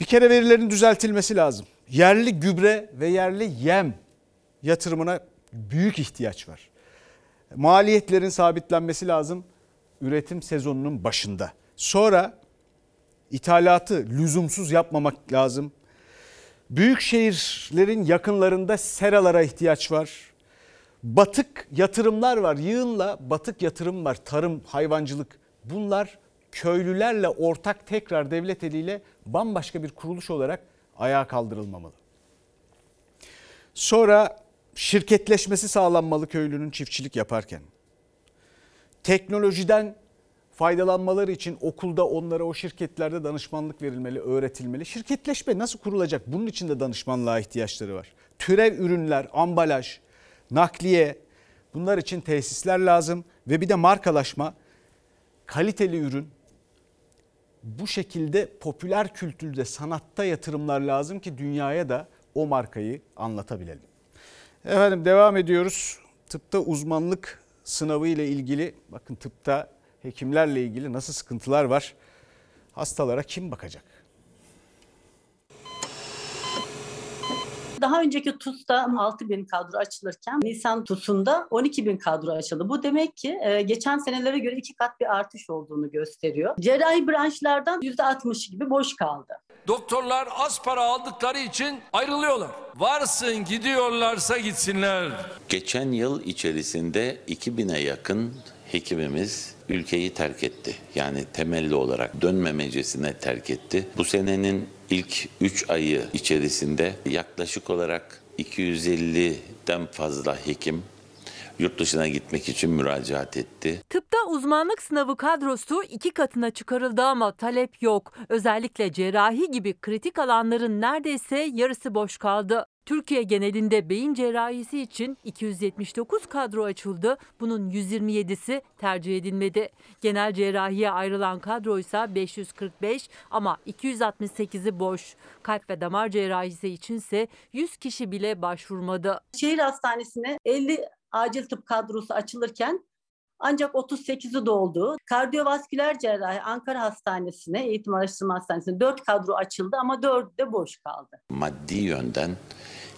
Bir kere verilerin düzeltilmesi lazım. Yerli gübre ve yerli yem yatırımına büyük ihtiyaç var. Maliyetlerin sabitlenmesi lazım üretim sezonunun başında. Sonra ithalatı lüzumsuz yapmamak lazım. Büyük şehirlerin yakınlarında seralara ihtiyaç var. Batık yatırımlar var. Yığınla batık yatırım var. Tarım, hayvancılık. Bunlar köylülerle ortak tekrar devlet eliyle bambaşka bir kuruluş olarak ayağa kaldırılmamalı. Sonra şirketleşmesi sağlanmalı köylünün çiftçilik yaparken. Teknolojiden faydalanmaları için okulda onlara o şirketlerde danışmanlık verilmeli, öğretilmeli. Şirketleşme nasıl kurulacak? Bunun için de danışmanlığa ihtiyaçları var. Türev ürünler, ambalaj, nakliye bunlar için tesisler lazım ve bir de markalaşma, kaliteli ürün. Bu şekilde popüler kültürde, sanatta yatırımlar lazım ki dünyaya da o markayı anlatabilelim. Efendim devam ediyoruz. Tıpta uzmanlık sınavı ile ilgili bakın tıpta hekimlerle ilgili nasıl sıkıntılar var? Hastalara kim bakacak?
Daha önceki TUS'ta 6 bin kadro açılırken Nisan TUS'unda 12 bin kadro açıldı. Bu demek ki e, geçen senelere göre iki kat bir artış olduğunu gösteriyor. Cerrahi branşlardan %60 gibi boş kaldı.
Doktorlar az para aldıkları için ayrılıyorlar. Varsın gidiyorlarsa gitsinler.
Geçen yıl içerisinde 2000'e yakın hekimimiz ülkeyi terk etti. Yani temelli olarak dönmemecesine terk etti. Bu senenin ilk 3 ayı içerisinde yaklaşık olarak 250'den fazla hekim yurt dışına gitmek için müracaat etti.
Tıpta uzmanlık sınavı kadrosu iki katına çıkarıldı ama talep yok. Özellikle cerrahi gibi kritik alanların neredeyse yarısı boş kaldı. Türkiye genelinde beyin cerrahisi için 279 kadro açıldı. Bunun 127'si tercih edilmedi. Genel cerrahiye ayrılan kadro ise 545 ama 268'i boş. Kalp ve damar cerrahisi içinse 100 kişi bile başvurmadı.
Şehir hastanesine 50 acil tıp kadrosu açılırken ancak 38'i doldu. Kardiyovasküler cerrahi Ankara Hastanesi'ne, Eğitim Araştırma Hastanesi'ne 4 kadro açıldı ama 4'ü de boş kaldı.
Maddi yönden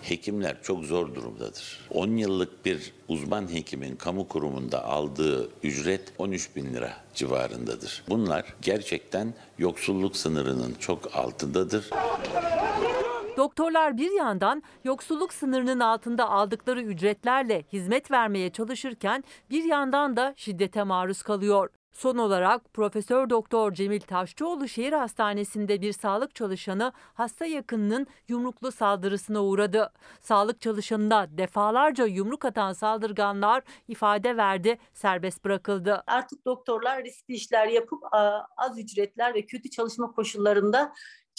hekimler çok zor durumdadır. 10 yıllık bir uzman hekimin kamu kurumunda aldığı ücret 13 bin lira civarındadır. Bunlar gerçekten yoksulluk sınırının çok altındadır.
Doktorlar bir yandan yoksulluk sınırının altında aldıkları ücretlerle hizmet vermeye çalışırken bir yandan da şiddete maruz kalıyor. Son olarak Profesör Doktor Cemil Taşçıoğlu Şehir Hastanesi'nde bir sağlık çalışanı hasta yakınının yumruklu saldırısına uğradı. Sağlık çalışanına defalarca yumruk atan saldırganlar ifade verdi, serbest bırakıldı.
Artık doktorlar riskli işler yapıp az ücretler ve kötü çalışma koşullarında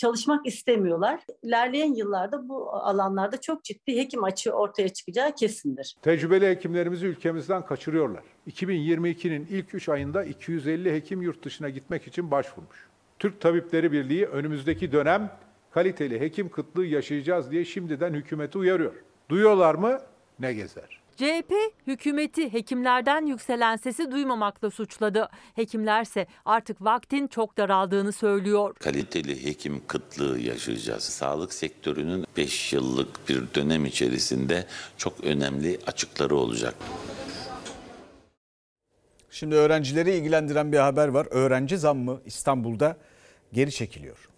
çalışmak istemiyorlar. İlerleyen yıllarda bu alanlarda çok ciddi hekim açığı ortaya çıkacağı kesindir.
Tecrübeli hekimlerimizi ülkemizden kaçırıyorlar. 2022'nin ilk 3 ayında 250 hekim yurt dışına gitmek için başvurmuş. Türk Tabipleri Birliği önümüzdeki dönem kaliteli hekim kıtlığı yaşayacağız diye şimdiden hükümeti uyarıyor. Duyuyorlar mı? Ne gezer.
CHP hükümeti hekimlerden yükselen sesi duymamakla suçladı. Hekimlerse artık vaktin çok daraldığını söylüyor.
Kaliteli hekim kıtlığı yaşayacağız. Sağlık sektörünün 5 yıllık bir dönem içerisinde çok önemli açıkları olacak.
Şimdi öğrencileri ilgilendiren bir haber var. Öğrenci zammı İstanbul'da geri çekiliyor.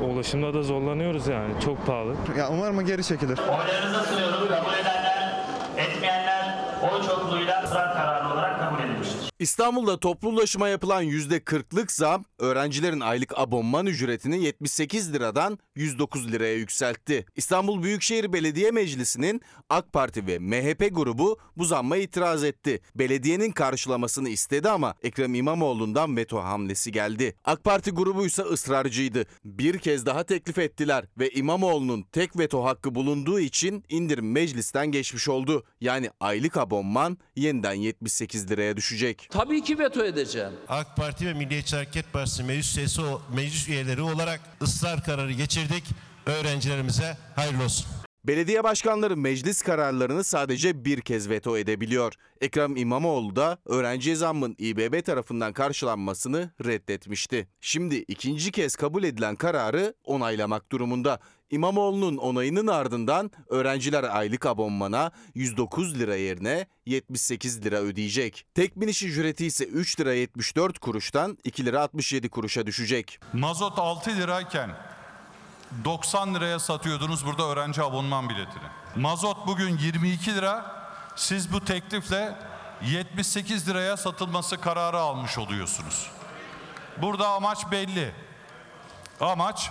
Ulaşımda da zorlanıyoruz yani. Çok pahalı.
Ya umarım geri çekilir.
Oylarınıza sunuyorum. Kabul edenler, etmeyenler oy çokluğuyla ısrar edilmiştir.
İstanbul'da toplu ulaşıma yapılan %40'lık zam öğrencilerin aylık abonman ücretini 78 liradan 109 liraya yükseltti. İstanbul Büyükşehir Belediye Meclisi'nin AK Parti ve MHP grubu bu zamma itiraz etti. Belediyenin karşılamasını istedi ama Ekrem İmamoğlu'ndan veto hamlesi geldi. AK Parti grubu ise ısrarcıydı. Bir kez daha teklif ettiler ve İmamoğlu'nun tek veto hakkı bulunduğu için indirim meclisten geçmiş oldu. Yani aylık abonman yeniden 78 liraya düşecek.
Tabii ki veto edeceğim.
AK Parti ve Milliyetçi Hareket Partisi meclis üyesi, meclis üyeleri olarak ısrar kararı geçirdik. Öğrencilerimize hayırlı olsun.
Belediye başkanları meclis kararlarını sadece bir kez veto edebiliyor. Ekrem İmamoğlu da öğrenci zammın İBB tarafından karşılanmasını reddetmişti. Şimdi ikinci kez kabul edilen kararı onaylamak durumunda. İmamoğlu'nun onayının ardından öğrenciler aylık abonmana 109 lira yerine 78 lira ödeyecek. Tek biniş ücreti ise 3 lira 74 kuruştan 2 lira 67 kuruşa düşecek.
Mazot 6 lirayken 90 liraya satıyordunuz burada öğrenci abonman biletini. Mazot bugün 22 lira. Siz bu teklifle 78 liraya satılması kararı almış oluyorsunuz. Burada amaç belli. Amaç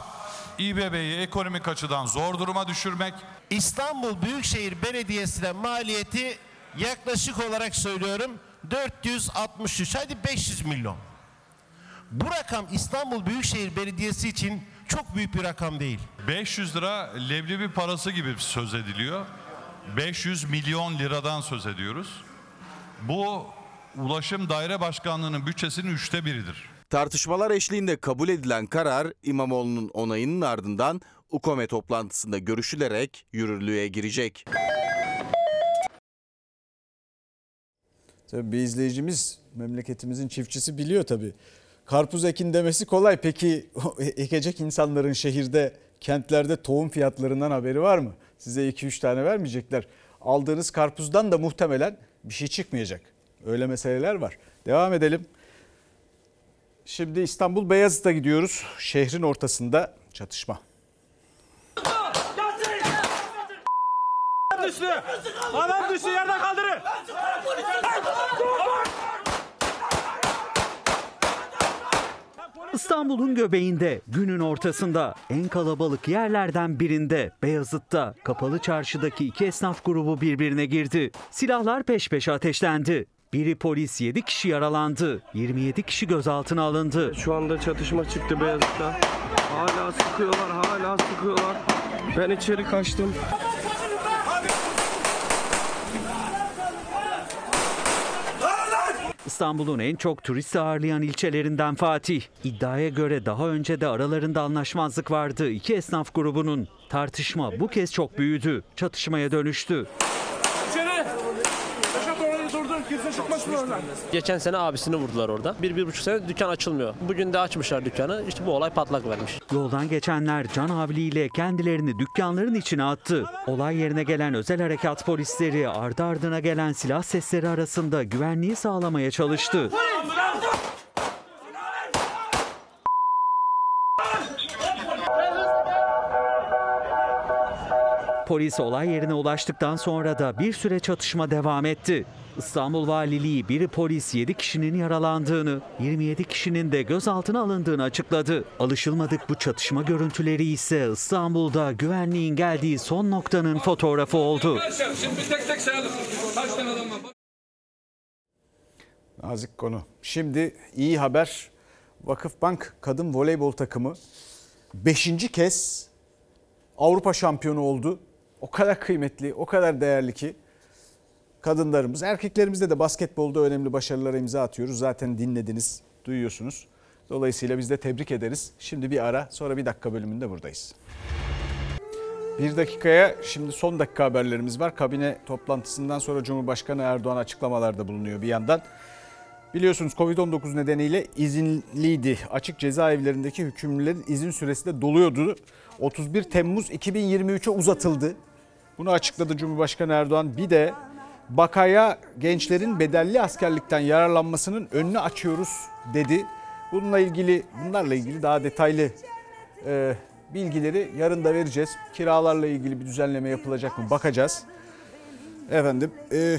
İBB'yi ekonomik açıdan zor duruma düşürmek.
İstanbul Büyükşehir Belediyesi'ne maliyeti yaklaşık olarak söylüyorum 463 hadi 500 milyon. Bu rakam İstanbul Büyükşehir Belediyesi için çok büyük bir rakam değil.
500 lira leblebi parası gibi söz ediliyor. 500 milyon liradan söz ediyoruz. Bu Ulaşım Daire Başkanlığı'nın bütçesinin üçte biridir.
Tartışmalar eşliğinde kabul edilen karar İmamoğlu'nun onayının ardından UKOME toplantısında görüşülerek yürürlüğe girecek.
Tabii bir izleyicimiz memleketimizin çiftçisi biliyor tabii. Karpuz ekin demesi kolay. Peki ekecek insanların şehirde, kentlerde tohum fiyatlarından haberi var mı? Size 2-3 tane vermeyecekler. Aldığınız karpuzdan da muhtemelen bir şey çıkmayacak. Öyle meseleler var. Devam edelim. Şimdi İstanbul Beyazıt'a gidiyoruz. Şehrin ortasında çatışma.
düştü. Adam düştü yerden kaldırın.
İstanbul'un göbeğinde, günün ortasında, en kalabalık yerlerden birinde, Beyazıt'ta, kapalı çarşıdaki iki esnaf grubu birbirine girdi. Silahlar peş peşe ateşlendi. Biri polis 7 kişi yaralandı. 27 kişi gözaltına alındı.
Şu anda çatışma çıktı Beyazıt'ta. Hala sıkıyorlar, hala sıkıyorlar. Ben içeri kaçtım.
İstanbul'un en çok turist ağırlayan ilçelerinden Fatih. İddiaya göre daha önce de aralarında anlaşmazlık vardı iki esnaf grubunun. Tartışma bu kez çok büyüdü. Çatışmaya dönüştü.
Kimse çıkmasın oradan.
Geçen sene abisini vurdular orada. Bir, bir buçuk sene dükkan açılmıyor. Bugün de açmışlar dükkanı. İşte bu olay patlak vermiş.
Yoldan geçenler can havliyle kendilerini dükkanların içine attı. Olay yerine gelen özel harekat polisleri ardı ardına gelen silah sesleri arasında güvenliği sağlamaya çalıştı. polis olay yerine ulaştıktan sonra da bir süre çatışma devam etti. İstanbul Valiliği biri polis 7 kişinin yaralandığını, 27 kişinin de gözaltına alındığını açıkladı. Alışılmadık bu çatışma görüntüleri ise İstanbul'da güvenliğin geldiği son noktanın fotoğrafı oldu.
Şimdi tek tek sayalım. Kaç tane adam var?
Nazik konu. Şimdi iyi haber. Vakıfbank kadın voleybol takımı 5. kez Avrupa şampiyonu oldu. O kadar kıymetli, o kadar değerli ki kadınlarımız. Erkeklerimizde de basketbolda önemli başarılara imza atıyoruz. Zaten dinlediniz, duyuyorsunuz. Dolayısıyla biz de tebrik ederiz. Şimdi bir ara, sonra bir dakika bölümünde buradayız. Bir dakikaya şimdi son dakika haberlerimiz var. Kabine toplantısından sonra Cumhurbaşkanı Erdoğan açıklamalarda bulunuyor bir yandan. Biliyorsunuz Covid-19 nedeniyle izinliydi. Açık cezaevlerindeki hükümlülerin izin süresi de doluyordu. 31 Temmuz 2023'e uzatıldı. Bunu açıkladı Cumhurbaşkanı Erdoğan. Bir de bakaya gençlerin bedelli askerlikten yararlanmasının önünü açıyoruz dedi. Bununla ilgili bunlarla ilgili daha detaylı e, bilgileri yarın da vereceğiz. Kiralarla ilgili bir düzenleme yapılacak mı bakacağız. Efendim e,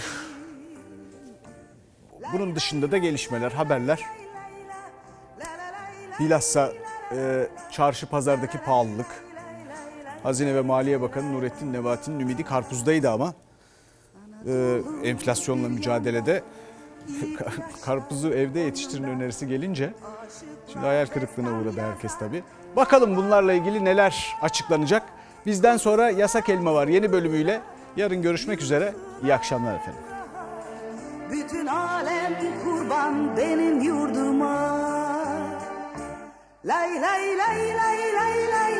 bunun dışında da gelişmeler, haberler. Bilhassa e, çarşı pazardaki pahalılık. Hazine ve Maliye Bakanı Nurettin Nebati'nin ümidi karpuzdaydı ama e, enflasyonla mücadelede karpuzu evde yetiştirin önerisi gelince şimdi hayal kırıklığına uğradı herkes tabii. Bakalım bunlarla ilgili neler açıklanacak. Bizden sonra Yasak Elma var yeni bölümüyle. Yarın görüşmek üzere. İyi akşamlar efendim.
Bütün alem kurban benim yurduma Lay lay lay lay lay lay